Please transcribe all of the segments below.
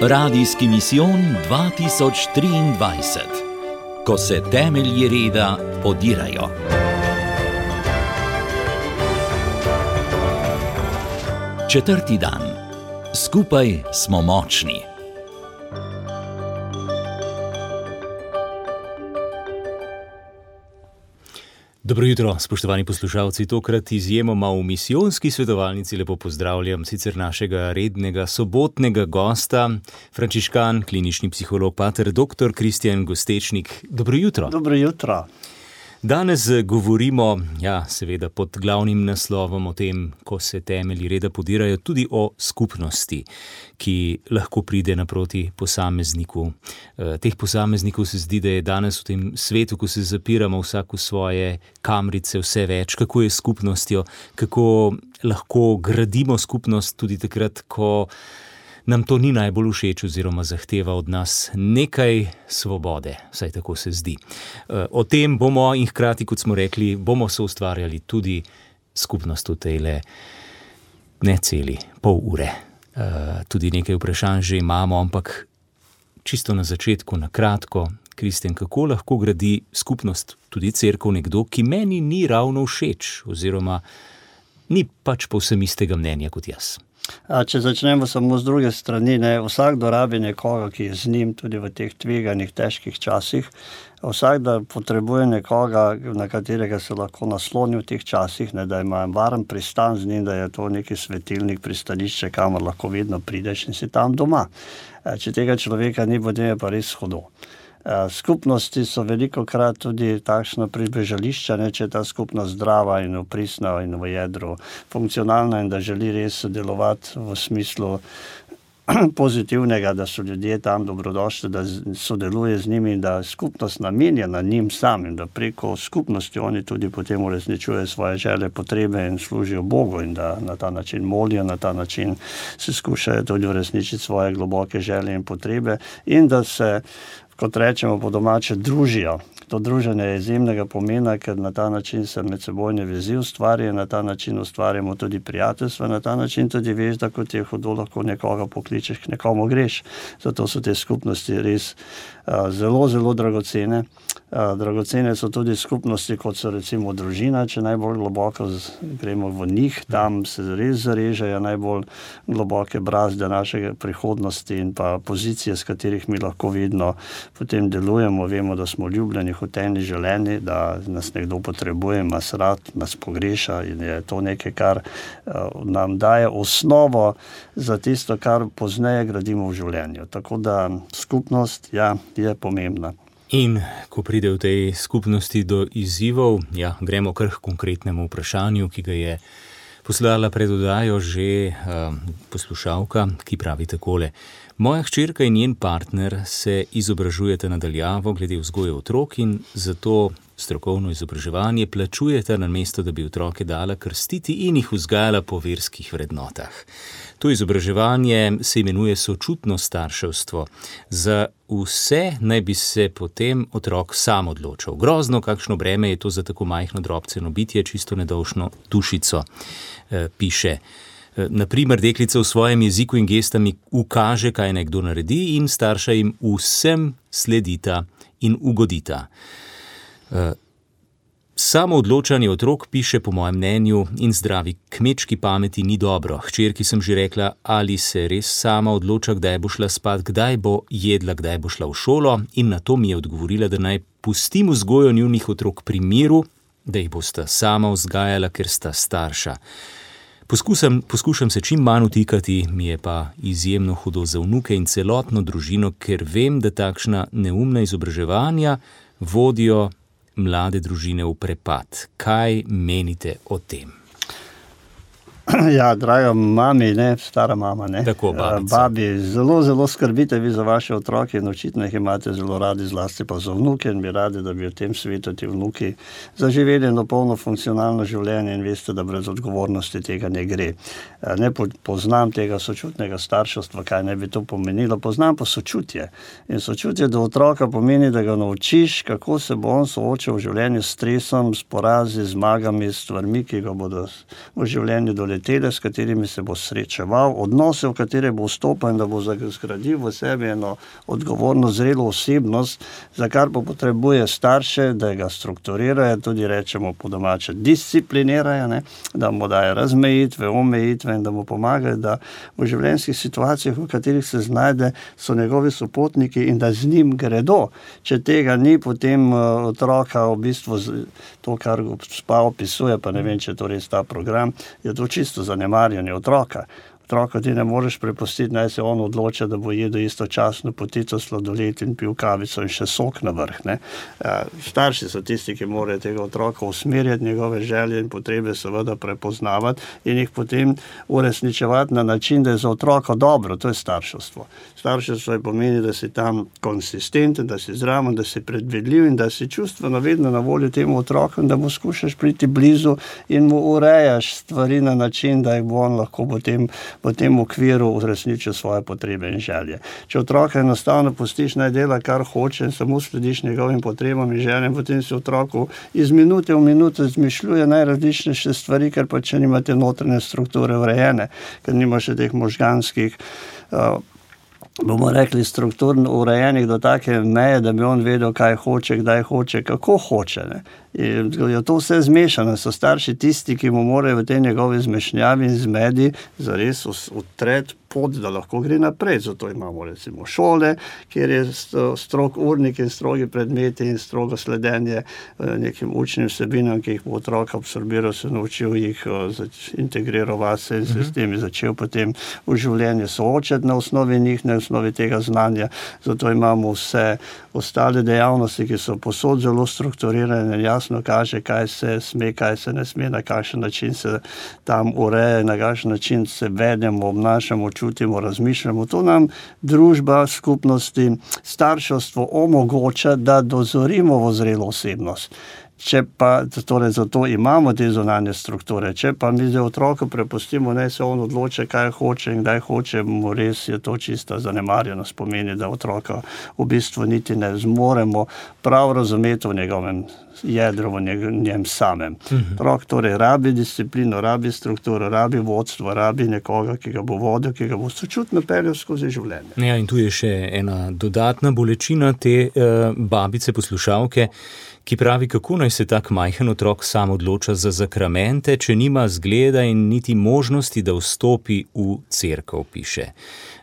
Radijski misijon 2023, ko se temelji reda podirajo. Četrti dan. Skupaj smo močni. Dobro jutro, spoštovani poslušalci. Tokrat izjemoma v misijonski svetovalnici lepo pozdravljam sicer našega rednega sobotnega gosta, frančiškan, klinični psiholog, pater dr. Kristjan Gostečnik. Dobro jutro. Dobro jutro. Danes govorimo, ja, seveda pod glavnim naslovom o tem, ko se temelji reda podirajo, tudi o skupnosti, ki lahko pride naproti posamezniku. E, teh posameznikov se zdi, da je danes v tem svetu, ko se zapiramo vsak v svoje kamrice, vse več, kako je skupnostjo, kako lahko gradimo skupnost tudi takrat, ko nam to ni najbolj všeč, oziroma zahteva od nas nekaj svobode, vsaj tako se zdi. Eh, o tem bomo in hkrati, kot smo rekli, bomo se ustvarjali tudi skupnost v tej le ne celi pol ure. Eh, tudi nekaj vprašanj že imamo, ampak čisto na začetku, na kratko. Kristjan, kako lahko gradi skupnost, tudi crkva, nekdo, ki meni ni ravno všeč, oziroma ni pač povsem istega mnenja kot jaz. Če začnemo samo z druge strani, ne, vsakdo rabi nekoga, ki je z njim tudi v teh tveganih, težkih časih. Vsakdo potrebuje nekoga, na katerega se lahko nasloni v teh časih, ne, da ima varen pristan z njim, da je to neki svetilnik, pristanišče, kamor lahko vedno prideš in si tam doma. Če tega človeka ni, potem je pa res hodo. Eh, skupnosti so veliko krat tudi takšno pribežališče, ne, če je ta skupnost zdrava in oprisna in v jedru funkcionalna in da želi res sodelovati v smislu pozitivnega, da so ljudje tam dobrodošli, da sodeluje z njimi in da skupnost namenjena njim samim, da preko skupnosti oni tudi potem uresničujejo svoje želje, potrebe in služijo Bogu in da na ta način molijo, na ta način se skušajo tudi uresničiti svoje globoke želje in potrebe in da se kot rečemo po domače, družijo. To druženje je izjemnega pomena, ker na ta način se med sebojne vezi ustvarjajo, na ta način ustvarjamo tudi prijateljstva, na ta način tudi veš, da kot je hodo, lahko nekoga pokličeš, k nekomu greš. Zato so te skupnosti res uh, zelo, zelo dragocene. Uh, dragocene so tudi skupnosti, kot so recimo družina, če najbolj globoko gremo v njih, tam se res zarežejo najbolj globoke brazde naše prihodnosti in pa pozicije, s katerih mi lahko vedno potem delujemo. Vemo, da smo ljubljeni, hoteni, želeni, da nas nekdo potrebuje, nas rad, nas pogreša in je to nekaj, kar nam daje osnovo za tisto, kar pozneje gradimo v življenju. Tako da skupnost ja, je pomembna. In ko pride v tej skupnosti do izzivov, ja, gremo kar k konkretnemu vprašanju, ki ga je poslala predodajo že uh, poslušalka, ki pravi takole. Moja hčerka in njen partner se izobražujeta nadaljavo glede vzgoje otrok in zato strokovno izobraževanje plačujeta na mesto, da bi otroke dala krstiti in jih vzgajala po verskih vrednotah. To izobraževanje se imenuje sočutno starševstvo. Za vse naj bi se potem otrok sam odločil. Grozno, kakšno breme je to za tako majhno drobceno bitje, čisto nedolžno dušico, eh, piše. Eh, Naprimer, deklica v svojem jeziku in gestami ukaže, kaj naj kdo naredi, in starša jim vsem sledita in ugodita. Samo odločanje otrok piše, po mojem mnenju, in zdravi kmečki pameti ni dobro. Hčerki sem že rekla, ali se res sama odloča, kdaj bo šla spat, kdaj bo jedla, kdaj bo šla v šolo, in na to mi je odgovorila, da naj pustim vzgojo njunih otrok pri miru, da jih bosta sama vzgajala, ker sta starša. Poskusam, poskušam se čim manj utikati, mi je pa izjemno hudo za vnuke in celotno družino, ker vem, da takšna neumna izobraževanja vodijo mlade družine v prepad. Kaj menite o tem? Ja, draga mami, ne, stara mama. Ne. Tako, babi, zelo, zelo skrbite vi za vaše otroke in očitno jih imate zelo radi, zlasti pa za vnuke in bi radi, da bi v tem svetu ti vnuki zaživeli eno polno funkcionalno življenje in veste, da brez odgovornosti tega ne gre. Ne poznam tega sočutnega starševstva, kaj ne bi to pomenilo, poznam pa sočutje. In sočutje do otroka pomeni, da ga naučiš, kako se bo on soočal v življenju s stresom, s porazi, zmagami, s stvarmi, ki ga bodo v življenju doleteli letele, s katerimi se bo srečeval, odnose, v katere bo vstopil in da bo zgradil v sebi eno odgovorno, zrelo osebnost, za kar pa potrebuje starše, da ga strukturirajo, tudi rečemo po domače, disciplinirajo, ne? da mu dajo razmejitve, omejitve in da mu pomagajo, da v življenjskih situacijah, v katerih se znajde, so njegovi sopotniki in da z njim gredo. Če tega ni, potem uh, otroka v bistvu to, kar spa opisuje, pa ne vem, če je to res ta program, je to čisto zanemarjanje otroka otroka ti ne moreš prepustiti, naj se on odloča, da bo jedel istočasno potico sladoled in pil kavico in še sok na vrh. Ne. Starši so tisti, ki morajo tega otroka usmerjati, njegove želje in potrebe seveda prepoznavati in jih potem uresničevati na način, da je za otroka dobro. To je starševstvo. Starševstvo je pomeni, da si tam konsistenten, da si zraven, da si predvidljiv in da si čustveno vedno na voljo temu otroku in da mu skušaš priti blizu in mu urejaš stvari na način, da jih bo on lahko potem v tem okviru uresničil svoje potrebe in želje. Če otroka enostavno pustiš naj dela, kar hoče, samo slediš njegovim potrebam in željam, potem se otroku iz minute v minuto izmišljuje najrazličnejše stvari, ker pa če nimate notranje strukture urejene, ker nimaš teh možganskih. Uh, bomo rekli, strukturno urejenih do take meje, da bi on vedel, kaj hoče, kdaj hoče, kako hoče. Ne. Je to vse zmešano, so starši tisti, ki mu morajo v tej njegovi zmešnjavi in zmedi zares utreti pot, da lahko gre naprej. Zato imamo recimo šole, kjer je strok urnik in strogi predmeti in strogo sledenje eh, nekim učnim vsebinam, ki jih bo otrok absorbiral, se naučil jih eh, integrirati vase in se s mhm. temi začel potem v življenju soočati na osnovi njih, na osnovi tega znanja. Zato imamo vse ostale dejavnosti, ki so posod zelo strukturirane in jasno kaže, kaj se sme, kaj se ne sme, na kakšen način se tam ureja, na kakšen način se vedemo, obnašamo, čutimo, razmišljamo. To nam družba, skupnosti, starševstvo omogoča, da dozorimo v zrelo osebnost. Če pa torej zato imamo te zunanje strukture, če pa mi za otroka prepustimo, da se on odloči, kaj hoče in kdaj hoče, mu res je to čista zanemarjenost. Pomeni, da otroka v bistvu niti ne zmoremo prav razumeti v njegovem jedru, v njem samem. Mhm. Otrok torej rabi disciplino, rabi strukturo, rabi vodstvo, rabi nekoga, ki ga bo vodil, ki ga bo sočutno peljal skozi življenje. Ja, in tu je še ena dodatna bolečina te uh, babice, poslušalke ki pravi, kako naj se tak majhen otrok sam odloča za zakramente, če nima zgleda in niti možnosti, da vstopi v crkvo, piše.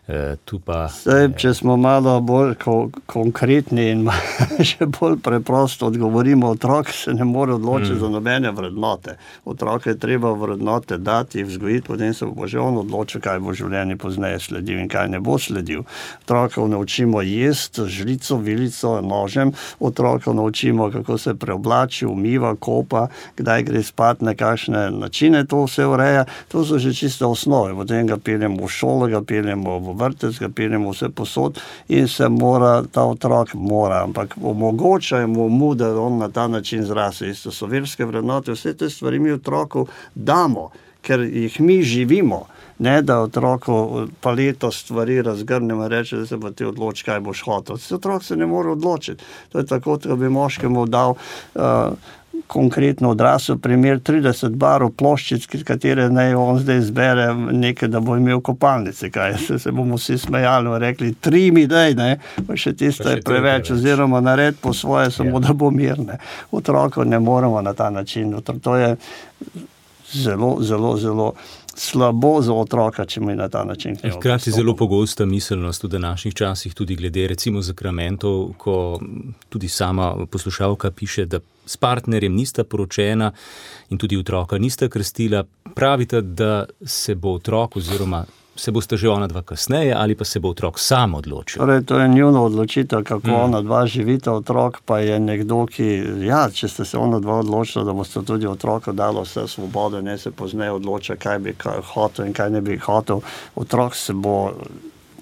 Eh, pa, Zdaj, če smo malo bolj ko, konkretni in še bolj preprosto odgovorimo, otrok se ne more odločiti mm. za nobene vrednote. Otroke je treba vrednote dati, vzgojiti, potem se bo že on odločil, kaj bo v življenju pozneje sledil in kaj ne bo sledil. Otroka naučimo jesti žlico, vilico, nožem, otroka naučimo, kako se preoblači, umiva, kopa, kdaj gre spat, na kakšne načine to vse ureja. To so že čiste osnove. Potem ga peljemo v šolo, ga peljemo v vrtec, ga pelemo vse posod in se mora ta otrok, mora, ampak omogočajmo mu, da on na ta način zraste. Isto so verske vrednote, vse te stvari mi otroku damo, ker jih mi živimo. Ne da otroku paleto stvari razgrnemo in reče, da se bo ti odločil, kaj boš hotel. Otrok se ne more odločiti. To je tako, da bi moškemu dal. Uh, konkretno odrasel primer 30 barov ploščic, katere naj on zdaj izbere, nekaj, da bo imel kopalnice. Kaj se, se bomo vsi smejali in rekli, tri mi daj, ne, pa še tisto je preveč, oziroma nared po svoje, samo ja. da bo mirne. Otroko ne moremo na ta način. To je zelo, zelo, zelo slabo za otroka, če mu je na ta način. Hkrati je zelo pogosta miselnost v današnjih časih, tudi glede recimo zakramentov, ko tudi sama poslušalka piše, da s partnerjem nista poročena in tudi otroka nista krstila. Pravite, da se bo otrok oziroma se boste že ona dva kasneje ali pa se bo otrok sam odločil? Torej, to je njuno odločitev, kako mm. ona dva živita, otrok pa je nekdo, ki, ja, če ste se ona dva odločili, da boste tudi otroku dali vse svobode, ne se pozneje odloča, kaj bi hotel in kaj ne bi hotel. Otrok se bo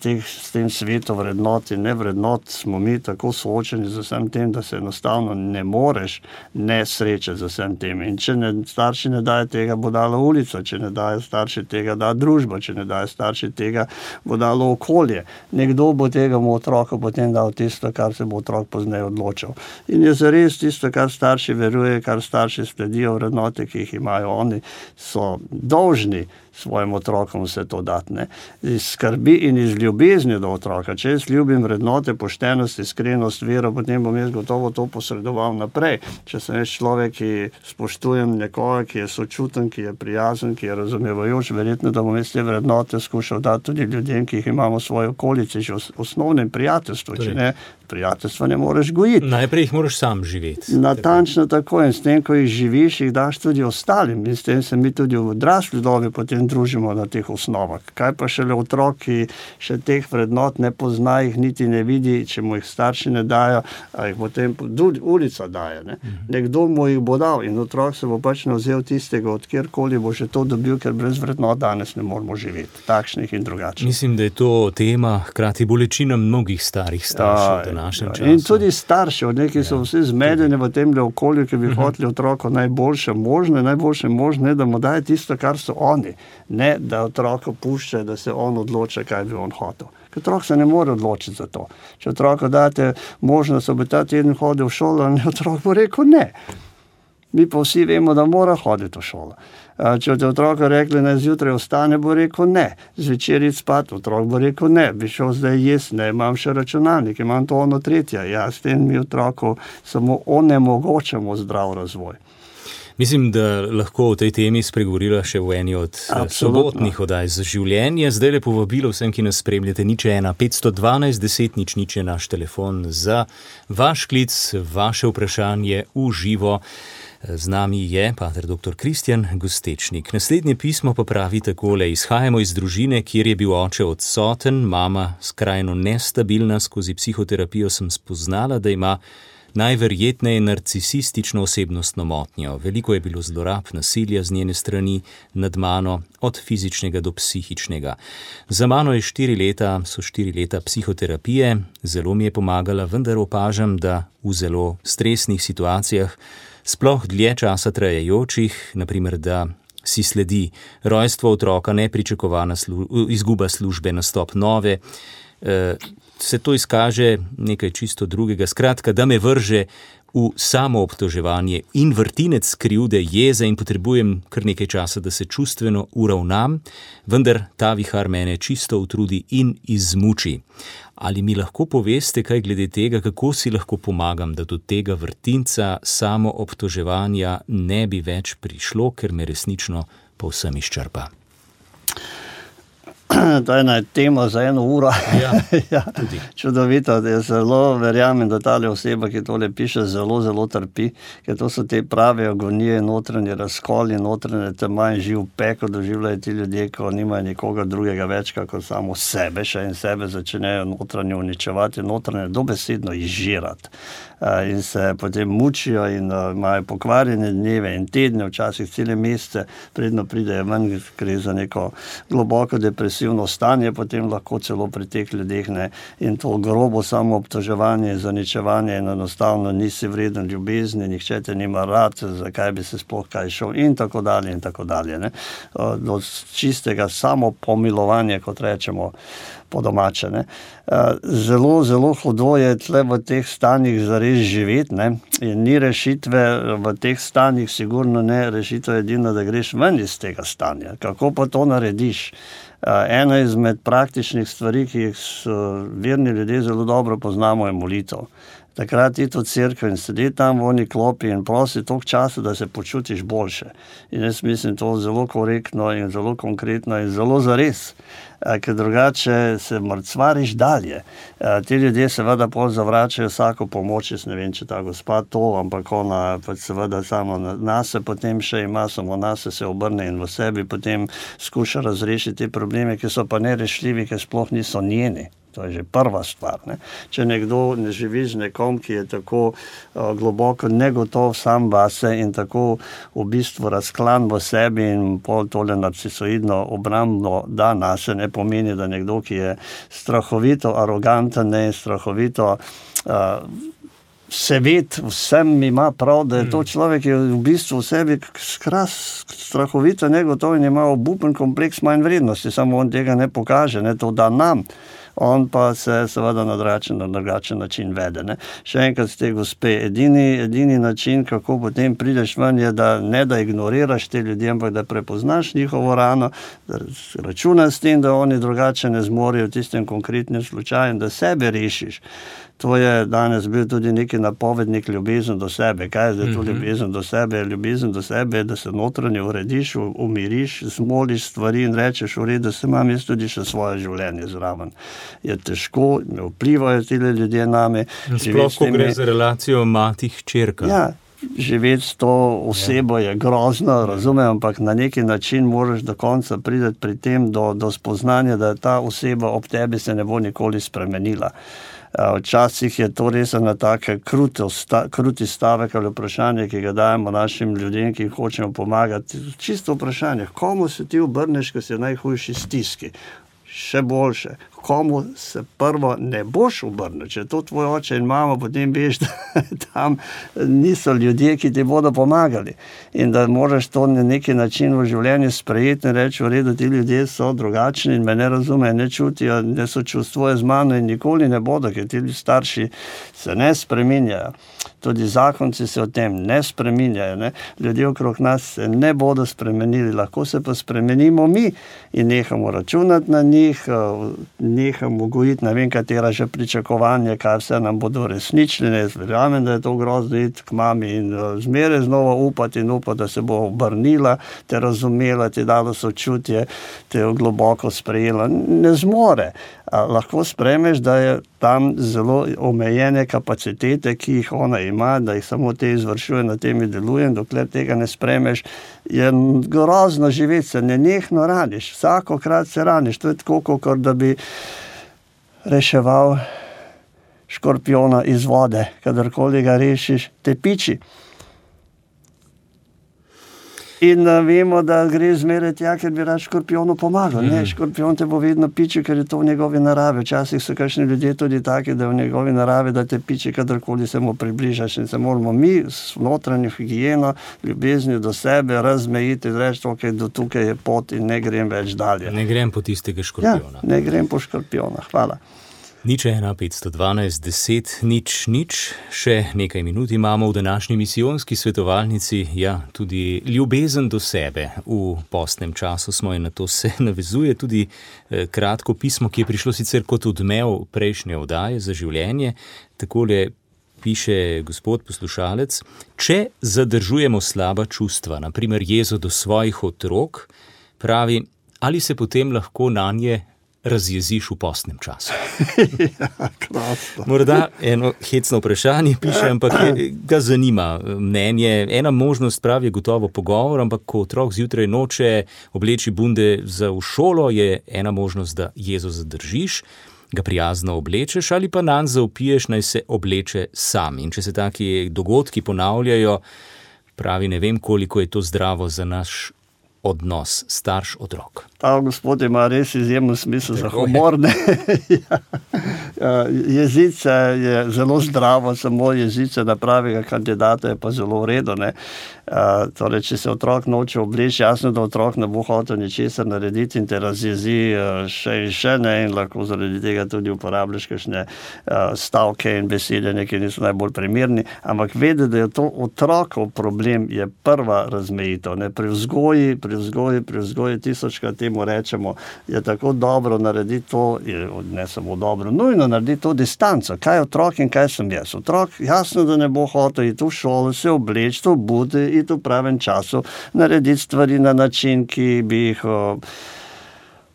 teh, s tem svetom vrednot in ne vrednot, smo mi tako soočeni z vsem tem, da se enostavno ne moreš ne srečati z vsem tem. In če ne, starši ne dajo tega, bo dala ulica, če ne dajo starši tega, da družba, če ne dajo starši tega, bo dalo okolje. Nekdo bo tega mu otroku potem dal tisto, kar se bo otrok pozneje odločil. In je zares tisto, kar starši verujejo, kar starši sledijo, vrednote, ki jih imajo oni, so dolžni svojim otrokom vse to dati. Iz skrbi in iz ljubezni do otroka. Če jaz ljubim vrednote, poštenost, iskrenost, vero, potem bom jaz gotovo to posredoval naprej. Če sem jaz človek, ki spoštujem nekoga, ki je sočuten, ki je prijazen, ki je razumevajoč, verjetno, da bom jaz te vrednote skušal dati tudi ljudem, ki jih imamo v svoji okolici, že v osnovnem prijateljstvu. Če ne, prijateljstva ne moreš gojiti. Najprej jih moraš sam živeti. Natančno tako in s tem, ko jih živiš, jih daš tudi ostalim. In s tem se mi tudi v odrasli dobi potem družimo na teh osnovah. Kaj pa še le otrok, ki še teh vrednot ne pozna, jih niti ne vidi, če mu jih starši ne dajo, a jih potem tudi ulica daje. Ne? Mhm. Nekdo mu jih bo dal in otrok se bo pač ne vzel tistega, od kjerkoli bo že to dobil, ker brez vrednot danes ne moramo živeti, takšnih in drugačnih. Mislim, da je to tema, hkrati bolečina mnogih starih staršev. Ja, našem ja. času. In tudi starši, so ja, vsi zmedeni v tem okolju, ki bi uh mhm. -huh. hoteli otroku najboljše možne, najboljše možne, da mu daje tisto, kar so oni. Ne, da otroka pušča, da se on odloča, kaj bi on hotel. Ker otrok se ne more odločiti za to. Če otroku date možnost, da bi ta teden hodil v šolo, in otrok bo rekel ne. Mi pa vsi vemo, da mora hoditi v šolo. Če ti otroka rekli, da zjutraj ostane, bo rekel ne, zvečer je spat, otrok bo rekel ne, bi šel zdaj jaz, ne, imam še računalnik, imam to ono tretje. Ja, s tem mi otroku samo onemogočamo zdrav razvoj. Mislim, da lahko o tej temi spregovorila še v eni od eh, Absolutno. sobotnih oddaj za življenje. Zdaj lepo povabilo vsem, ki nas spremljate, nič ena 512, 10, nič, nič je naš telefon za vaš klic, vaše vprašanje v živo. Z nami je pater dr. Kristjan Gustečnik. Naslednje pismo pa pravi takole: Izhajamo iz družine, kjer je bil oče odsoten, mama skrajno nestabilna, skozi psihoterapijo sem spoznala, da ima najverjetneje narcisistično osebnostno motnjo. Veliko je bilo zlorab, nasilja z njene strani nad mano, od fizičnega do psihičnega. Za mano je štiri leta, so štiri leta psihoterapije, zelo mi je pomagala, vendar opažam, da v zelo stresnih situacijah sploh dlje časa trajajočih, naprimer, da si sledi rojstvo otroka, nepričakovana slu izguba službe, nastop nove, e, se to izkaže nekaj čisto drugega. Skratka, da me vrže v samo obtoževanje in vrtinec krivde, jeze in potrebujem kar nekaj časa, da se čustveno uravnam, vendar ta vihar mene čisto utrudi in izmuči. Ali mi lahko poveste kaj glede tega, kako si lahko pomagam, da do tega vrtinca samo obtoževanja ne bi več prišlo, ker me resnično povsem izčrpa? To je ena tema za eno uro. Ja, ja, čudovito, da je zelo verjamem, da ta oseba, ki tole piše, zelo, zelo trpi, ker to so te prave agonije, notranje razkolje, notranje tema in živ peko doživljajo ti ljudje, ko nimajo nikogar drugega več, kot samo sebe, še in sebe začnejo notranje uničevati, notranje dobesedno izžirati. In se potem mučijo, in imajo pokvarjene dneve in tedne, včasih cele mesece, predno pridejo ven, gre za neko globoko depresijo depresivno stanje, potem lahko celo pri teh ljudeh ne. In to grobo samo obtoževanje, zaničevanje enostavno nisi vreden ljubezni, nihče te nima rad, zakaj bi se sploh kaj šel in tako dalje. In tako dalje Do čistega samo pomilovanja, kot rečemo. Po domače. Ne. Zelo, zelo hudo je tle v teh stanjih zares živeti. Ne. In ni rešitve v teh stanjih, sigurno ne rešitev edino, da greš ven iz tega stanja. Kako pa to narediš? Ena izmed praktičnih stvari, ki jih verni ljudje zelo dobro poznamo, je molitev. Takrat je to crkva in sedi tam v oni klopi in prosi toliko časa, da se počutiš boljše. In jaz mislim, to je zelo korektno in zelo konkretno in zelo zares, ker drugače se mrcvariš dalje. Ti ljudje seveda pol zavračajo vsako pomoč, jaz ne vem, če ta gospa to, ampak ona pač seveda samo na nas potem še ima, samo nas se obrne in v sebi potem skuša razrešiti te probleme, ki so pa nerešljivi, ker sploh niso njeni To je že prva stvar. Ne. Če nekdo ne živi z nekom, ki je tako uh, globoko negotov sam vase in tako v bistvu razklan v sebi in pol tole narcisoidno obrambno da nas, ne pomeni, da nekdo, ki je strahovito aroganten, ne strahovito. Uh, Seved, vsem ima prav, da je to mm. človek, ki je v bistvu v sebi skras, strahovito negotov in ima obupen kompleks manj vrednosti, samo on tega ne pokaže, ne to da nam on pa se seveda na drugačen, na drugačen način vede. Ne. Še enkrat, te gospe, edini, edini način, kako potem prideš ven, je, da ne da ignoriraš te ljudi, ampak da prepoznaš njihovo rano, da računaš s tem, da oni drugače ne zmorejo v tistem konkretnem slučaju in da sebe rešiš. To je danes bil tudi neki napovednik ljubezen do sebe. Kaj je zdaj to mhm. ljubezen do sebe? Ljubezen do sebe je, da se notranje urediš, umiriš, zmoliš stvari in rečeš, v redu, se imam jaz tudi še svoje življenje zraven. Je težko, ne vplivajo ti ljudje name. Sploh, ko gre za relacijo matih črka. Ja. Živeti s to osebo je grozno, razumem, ampak na neki način moraš do konca priti pri tem do, do spoznanja, da ta oseba ob tebi se ne bo nikoli spremenila. Včasih je to res ena tako kruti stavek ali vprašanje, ki ga dajemo našim ljudem, ki jim hočemo pomagati. Čisto vprašanje, komu se ti obrneš, ko si v najhujši stiski? Še boljše, komu se prvo ne boš obrnil, če je to tvoj oče in mama, potem veš, da tam niso ljudje, ki ti bodo pomagali. In da moraš to na neki način v življenju sprejeti in reči: V redu, ti ljudje so drugačni in me ne razumejo, ne čutijo, ne so čustvoje z mano in nikoli ne bodo, ker ti starši se ne spreminjajo. Tudi zakonci se o tem ne spreminjajo. Ne? Ljudje okrog nas se ne bodo spremenili, lahko se pa spremenimo mi in nehamo računati na njih nehamo gojiti, ne vem, katera že pričakovanja, kaj vse nam bodo resničili. Jaz verjamem, da je to grozno iti k mami in uh, zmeraj znova upati in upati, da se bo obrnila, te razumela, ti dala sočutje, te globoko sprejela. Ne zmore. Lahko spremeš, da je tam zelo omejene kapacitete, ki jih ona ima, da jih samo te izvršuje, na tem deluje. Dokler tega ne spremeš, je grozno živeti, se ne nehno raniš, vsakokrat se raniš. To je tako, kot da bi reševal škorpiona iz vode, kadarkoli ga rešiš, te piči. In uh, vemo, da gre zmeraj tja, ker bi rad škorpionu pomagal. Mm -hmm. Škorpion te bo vedno piči, ker je to v njegovi naravi. Včasih so kakšni ljudje tudi taki, da je v njegovi naravi, da te piči, kadarkoli se mu približaš. In se moramo mi s notranjo higieno, ljubeznijo do sebe, razmejiti, reči, da okay, do tukaj je pot in ne grem več dalje. Ne grem po tistega škorpiona. Ja, ne grem po škorpiona. Hvala. Nič 1, 512, 10, nič, nič, še nekaj minut imamo v današnji misijonski svetovalnici. Ja, tudi ljubezen do sebe v postnem času smo in na to se navezuje tudi eh, kratko pismo, ki je prišlo sicer kot odmev prejšnje oddaje za življenje. Takole piše gospod poslušalec: Če zadržujemo slaba čustva, naprimer jezo do svojih otrok, pravi, ali se potem lahko na nje razjeziš v postnem času. ja, Morda eno hecno vprašanje piše, ampak ga zanima mnenje. Ena možnost pravi je gotovo pogovor, ampak ko otrok zjutraj noče obleči bunde za v šolo, je ena možnost, da jezo zadržiš. Ga prijazno oblečeš ali pa nam zaupiješ, naj se obleče sam. In če se taki dogodki ponavljajo, pravi, ne vem, koliko je to zdravo za naš odnos starš-otrok. Ta gospod ima res izjemen smisel za humor. ja. ja jezice je zelo zdravo, samo jezice na pravega kandidata je pa zelo uredo. Torej, če se otrok noče obleči, jasno, da otrok ne bo hotel ničesar narediti in te razjezi še in še ne, in lahko zaradi tega tudi uporabljaš kakšne stavke in besede, ki niso najbolj primerni. Ampak vedeti, da je to otrokov problem, je prva razmejitev. Pri vzgoji, pri vzgoji, pri vzgoji tisočkrat temu rečemo, je tako dobro narediti to, ne samo dobro, nujno narediti to distanco. Kaj je otrok in kaj sem jaz? Otrok, jasno, da ne bo hotel iti v šolo, se obleči, to bude, iti v pravem času, narediti stvari na način, ki bi jih.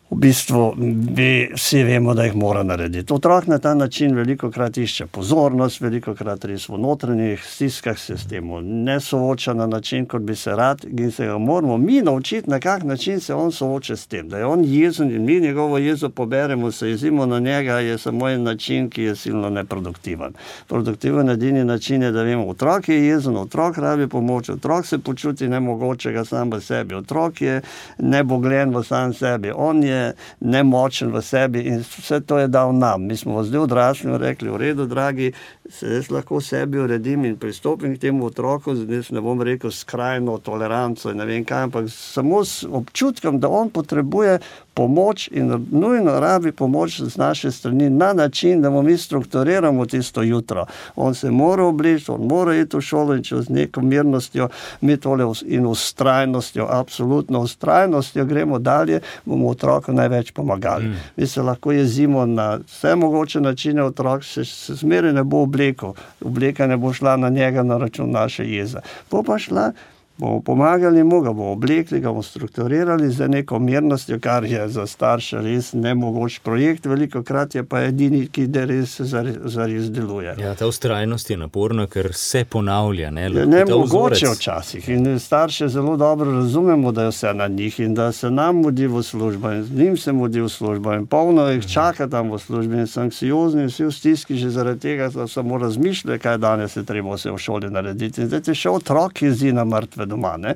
V bistvu bi, vsi vemo, da jih mora narediti. Otrok na ta način veliko krat išče pozornost, veliko krat res v notranjih stiskah se s tem ne sooča na način, kot bi se rad in se ga moramo mi naučiti, na kak način se on sooča s tem. Da je on jezen in mi njegovo jezo poberemo, se jezimo na njega, je samo en način, ki je silno neproduktiven. Produktiven edini način je, da vemo, otrok je jezen, otrok rabi pomoč, otrok se počuti nemogočega sam v sebi, otrok je nebogljen v sam sebi, on je nemočen v sebi in vse to je dal nam. Mi smo zdaj odrasli in rekli: V redu, dragi, se jaz lahko sebi uredim in pristopim k temu otroku, zdaj ne bom rekel skrajno toleranco in ne vem kaj, ampak samo s občutkom, da on potrebuje pomoč in nujno rabi pomoč z naše strani na način, da mu mi strukturiramo tisto jutro. On se mora obleči, on mora iti v šolo in če z neko mirnostjo, mi tole in ustrajnostjo, absolutno ustrajnostjo gremo dalje, bomo otroku največ pomagali. Mm. Mi se lahko jezimo na vse mogoče načine, otrok se, se zmeraj ne bo oblekel, obleka ne bo šla na njega na račun naše jeze. Bo pa šla bomo pomagali mu, ga bomo oblekli, ga bomo strukturirali za neko mirnostjo, kar je za starše res ne mogoč projekt, veliko krat je pa edini, ki da res zares deluje. Ja, ta ustrajnost je naporna, ker se ponavlja. Ne, ja, ne mogoče včasih in starše zelo dobro razumemo, da je vse na njih in da se nam mudi v službo in z njim se mudi v službo in polno jih čaka tam v službi in so anksiozni in vsi v stiski že zaradi tega, da samo razmišljajo, kaj danes je treba vse v šoli narediti. In zdaj je še otrok, ki zdi na mrtve doma. Ne?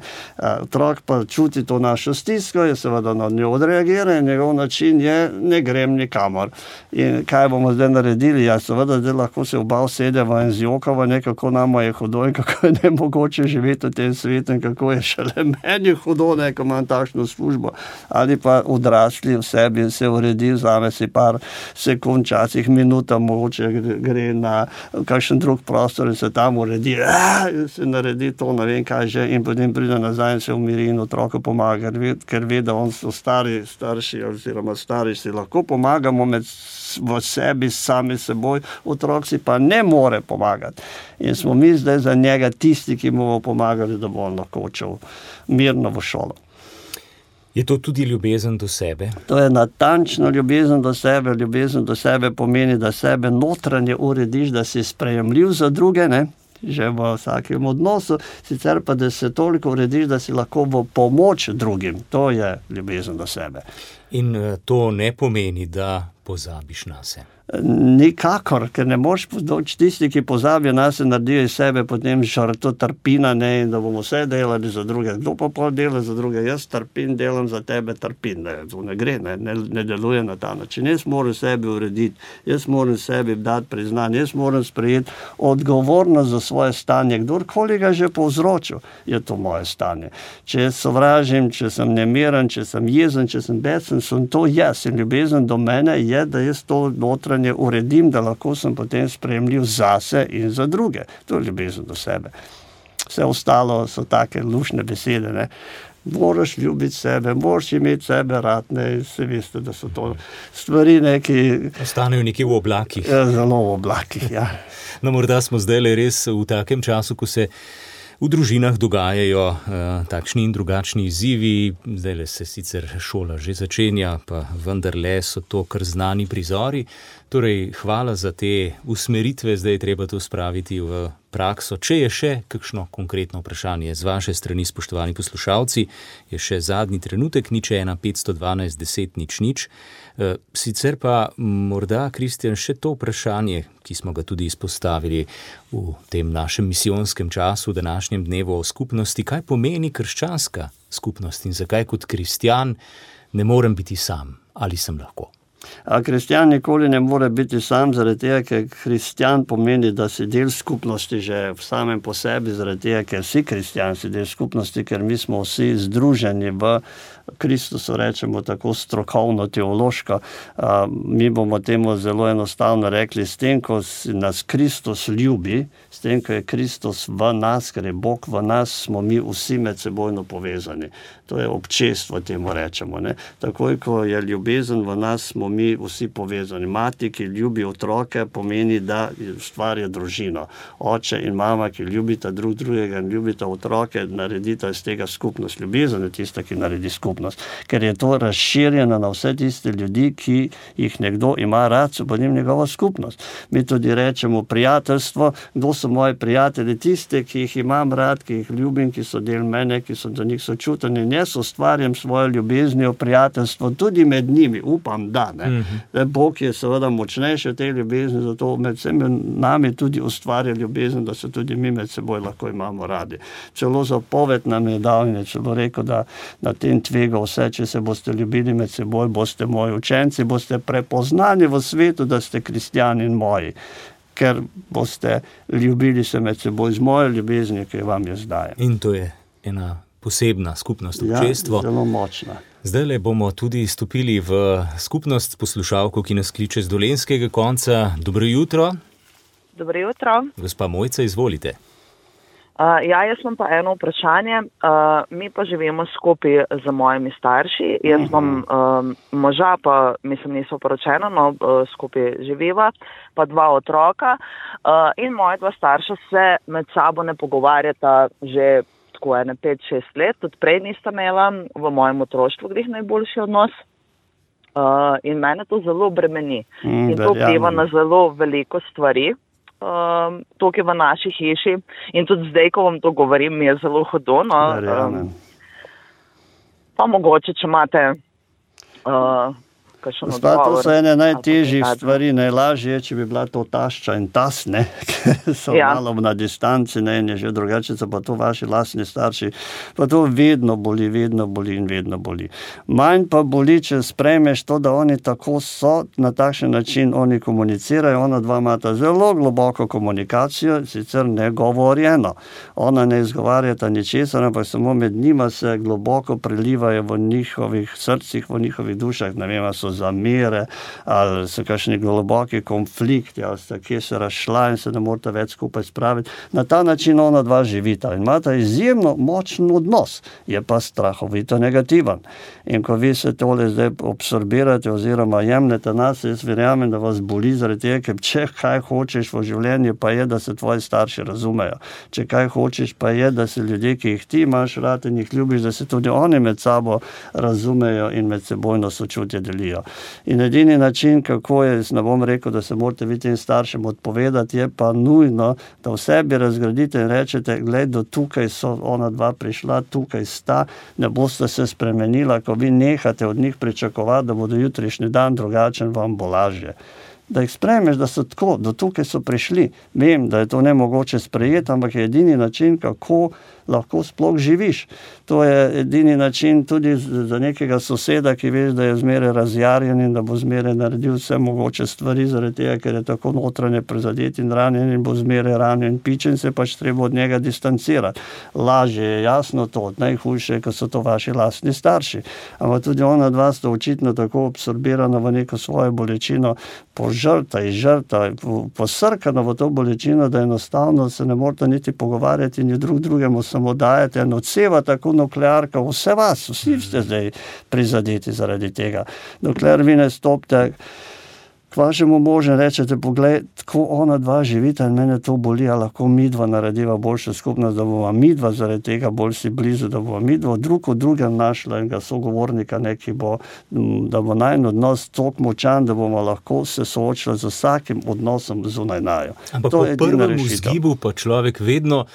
Otrok pa čuti to našo stisko, je seveda na njo odreagira in njegov način je, ne grem nikamor. In kaj bomo zdaj naredili? Ja, seveda, zdaj lahko se oba sedeva in zjokava, ne kako nam je hudo in kako je ne mogoče živeti v tem svetu in kako je šele meni hudo, ne, ko imam takšno službo. Ali pa odrasli v sebi se uredi, vzame si par sekund, časih minuta, mogoče gre na kakšen drug prostor in se tam uredi, in se naredi to, ne vem kaj že, in potem pride nazaj in se umiri in otroku pomaga, ker ve, da on so stari starši oziroma stari si lahko pomagamo med v sebi, sami seboj, otrok si pa ne more pomagati. In smo mi zdaj za njega tisti, ki mu bomo pomagali, da bo on lahko odšel mirno v šolo. Je to tudi ljubezen do sebe? To je natančno ljubezen do sebe. Ljubezen do sebe pomeni, da sebe notranje urediš, da si sprejemljiv za druge. Ne? Že v vsakem odnosu, sicer pa da se toliko urediš, da si lahko v pomoč drugim. To je ljubezen do sebe. In eh, to ne pomeni, da pozabiš na sebe. Nikakor, ker ne moš podoči tisti, ki pozabijo na sebe, naredijo iz sebe potem žrtvo, trpina, ne, da bomo vse delali za druge. Kdo pa pol dela za druge? Jaz trpim, delam za tebe, trpim. Ne, to ne gre, ne, ne, ne deluje na ta način. Jaz moram sebi urediti, jaz moram sebi dati priznanje, jaz moram sprejeti odgovornost za svoje stanje. Kdorkoli ga že povzročil, je to moje stanje. Če sovražim, če sem nemiren, če sem jezen, če sem besen, sem to jaz. In ljubezen do mene je, da jaz to notranje uredim, da lahko sem potem spremljiv zase in za druge. To je ljubezen do sebe. Vse ostalo so take lušne besede. Ne? Moraš ljubiti sebe, moraš imeti sebe rad, ne se veste, da so to stvari, ki ostanejo nekje v oblakih. Ja, zelo v oblakih. Ja. No, morda smo zdaj res v takem času, ko se v družinah dogajajo uh, takšni in drugačni izzivi. Zdaj le se sicer šola že začenja, pa vendarle so to kar znani prizori. Torej, hvala za te usmeritve, zdaj je treba to spraviti v prakso. Če je še kakšno konkretno vprašanje z vaše strani, spoštovani poslušalci, je še zadnji trenutek, nič 1, 512, 10, nič nič. E, sicer pa morda, Kristjan, še to vprašanje, ki smo ga tudi izpostavili v tem našem misijonskem času, današnjem dnevu o skupnosti, kaj pomeni krščanska skupnost in zakaj kot kristjan ne morem biti sam ali sem lahko. A kristjan nikoli ne more biti sam, zaradi tega, ker kristjan pomeni, da si del skupnosti že v samem po sebi, zaradi tega, ker vsi kristjani si del skupnosti, ker mi smo vsi združeni v Kristusu, rečemo tako strokovno, teološko. Mi bomo temu zelo enostavno rekli, s tem, ko nas Kristus ljubi, s tem, ko je Kristus v nas, ker je Bog v nas, smo mi vsi med sebojno povezani. To je občestvo, temu rečemo. Ne? Takoj, ko je ljubezen v nas, smo mi vsi povezani. Mati, ki ljubi otroke, pomeni, da ustvarja družino. Oče in mama, ki ljubita drug drugega in ljubita otroke, naredita iz tega skupnost. Ljubezen je tista, ki naredi skupnost. Ker je to razširjeno na vse tiste ljudi, ki jih nekdo ima rad, so njim njegova skupnost. Mi tudi rečemo prijateljstvo, kdo so moji prijatelji, tiste, ki jih imam rad, ki jih ljubim, ki so del mene, ki so do njih sočuten in jaz ustvarjam svojo ljubeznijo, prijateljstvo tudi med njimi, upam, da. Mm -hmm. Bog je seveda močnejši od te ljubezni, zato med vsemi nami tudi ustvarja ljubezen, da se tudi mi med seboj lahko imamo radi. Celo zapoved nam je dal in je celo rekel, da na tem tvega vse, če se boste ljubili med seboj, boste moji učenci, boste prepoznani v svetu, da ste kristijani in moji. Ker boste ljubili se med seboj z mojo ljubeznijo, ki vam je zdaj. In to je ena posebna skupnost, občestvo. Ja, zelo močna. Zdaj le bomo tudi stopili v skupnost poslušalcev, ki nas kliče z dolenskega konca. Dobro jutro. Dobro jutro. Gospa Mojca, izvolite. Uh, ja, jaz imam pa eno vprašanje. Uh, mi pa živimo skupaj z mojimi starši. Jaz imam um, moža, pa mislim, niso poročena, no uh, skupaj živiva, pa dva otroka. Uh, in moja dva starša se med sabo ne pogovarjata že tako ene 5-6 let, tudi prej nista imela v mojem otroštvu greh najboljši odnos. Uh, in mene to zelo bremeni. Mm, in to vpliva na zelo veliko stvari. Um, tukaj v naši hiši in tudi zdaj, ko vam to govorim, mi je zelo hudo. No, um, pa mogoče, če imate uh, Spad, to so ene najtežjih stvari, najlažje je, če bi bila to tašča in tasne, ker so ja. malo na distanci, ne in je že drugače, pa to vaši lastni starši. Pa to vedno boli, vedno boli in vedno boli. Manj pa boli, če spremeš to, da oni tako so, na takšen način oni komunicirajo. Ona dva imata zelo globoko komunikacijo, sicer ne govorjeno. Ona ne izgovarjata ničesar, ampak samo med njima se globoko prelivajo v njihovih srcih, v njihovih dušah. Ne vem, so zamere, ali so kakšni globoki konflikti, ali sta kje se razšla in se ne morete več skupaj spraviti. Na ta način ona dva živita in imata izjemno močen odnos, je pa strahovito negativen. In ko vi se tole zdaj absorbirate oziroma jemljete nas, jaz verjamem, da vas boli zaradi tega, ker če kaj hočeš v življenju, pa je, da se tvoji starši razumejo. Če kaj hočeš, pa je, da se ljudje, ki jih ti imaš rad in jih ljubiš, da se tudi oni med sabo razumejo in med sebojno sočutje delijo. In edini način, kako je, ne bom rekel, da se morate vi tem staršem odpovedati, je pa nujno, da v sebi razgradite in rečete: Glej, do tukaj so ona dva prišla, tukaj sta, ne boste se spremenila, ko vi nehate od njih pričakovati, da bodo jutrišnji dan drugačen, vam bo lažje. Da jih spremeš, da so tako, do tukaj so prišli. Vem, da je to ne mogoče sprejeti, ampak je edini način, kako lahko sploh živiš. To je edini način tudi za nekega soseda, ki veš, da je zmeraj razjarjen in da bo zmeraj naredil vse mogoče stvari, zaradi tega, ker je tako notranje prizadet in ranjen in bo zmeraj ranjen in pičen, se pač treba od njega distancirati. Lažje je jasno to, najhujše, ker so to vaši lastni starši. Ampak tudi ona dva sta očitno tako absorbirana v neko svojo bolečino, požrta in žrta, posrkana v to bolečino, da enostavno se ne morete niti pogovarjati in drug drugemu samo dajete en odseva, tako nuklearka, vse vas, vsi ste zdaj prizadeti zaradi tega. Dokler vi ne stopite k vašemu možu in rečete, poglej, tako ona dva živita in mene to boli, a lahko mi dva narediva boljšo skupnost, da bomo mi dva zaradi tega bolj si blizu, da bomo mi dva drug v drugem našla enega sogovornika, neki bo, da bo najn odnos tok močan, da bomo lahko se soočili z vsakim odnosom zunaj najo. Ampak to po prvem vzgibu pa človek vedno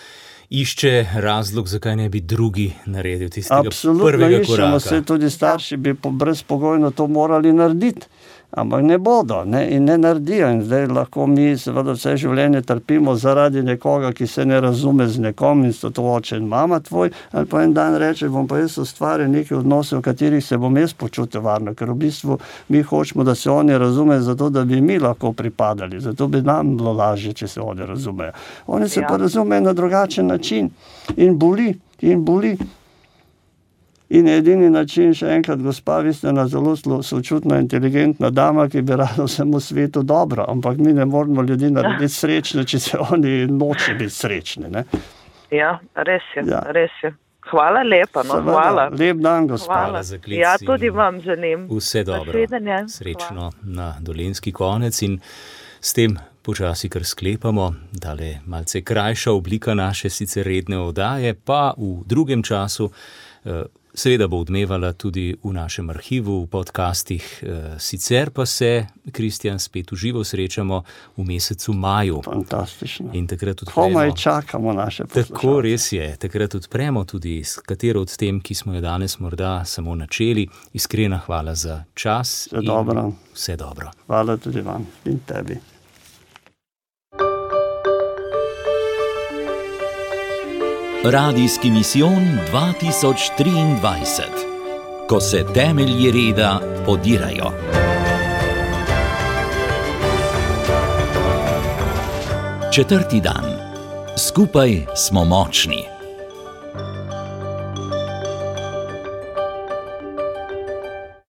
išče razlog, zakaj ne bi drugi naredil tistega Absolutno prvega iščemo, koraka. Absolutno, tudi starši bi brezpogojno to morali narediti ampak ne bodo ne, in ne naredijo. In zdaj lahko mi, seveda, vse življenje trpimo zaradi nekoga, ki se ne razume z nekom in so to oče in mama tvoj. Ali pa en dan reče, bom pa jaz ustvaril neke odnose, v katerih se bom jaz počutil varno, ker v bistvu mi hočemo, da se oni razumejo, zato da bi mi lahko pripadali, zato bi nam bilo lažje, če se oni razumejo. Oni se ja. pa razumejo na drugačen način in boli, in boli. In edini način, še enkrat, gospa, vi ste ena zelo sočutna, inteligentna dama, ki bi rada vsemu svetu dobro, ampak mi ne moramo ljudi narediti srečne, če se oni noče biti srečni. Ne? Ja, res je. Ja. Res je. Hvala lepa, no, Seveda, hvala. Lep dan, gospod. Hvala za klic Ja, tudi vam želim. Vse dobro. Nasvidenje. Srečno na dolenski konec in s tem počasi kar sklepamo, da je malce krajša oblika naše sicer redne oddaje, pa v drugem času. eh, Seveda bo odmevala tudi v našem arhivu, v podcastih, eh, sicer pa se, Kristjan, spet v živo srečamo v mesecu maju. Fantastično. In takrat Komaj odpremo. čakamo naše Tako poslušalce. res je, takrat odpremo tudi s katero od tem, ki smo jo danes morda samo načeli. Iskrena hvala za čas. Vse dobro. Vse dobro. Hvala tudi vam in tebi. Radijski misijon 2023, ko se temelji reda podirajo. Četrti dan. Skupaj smo močni.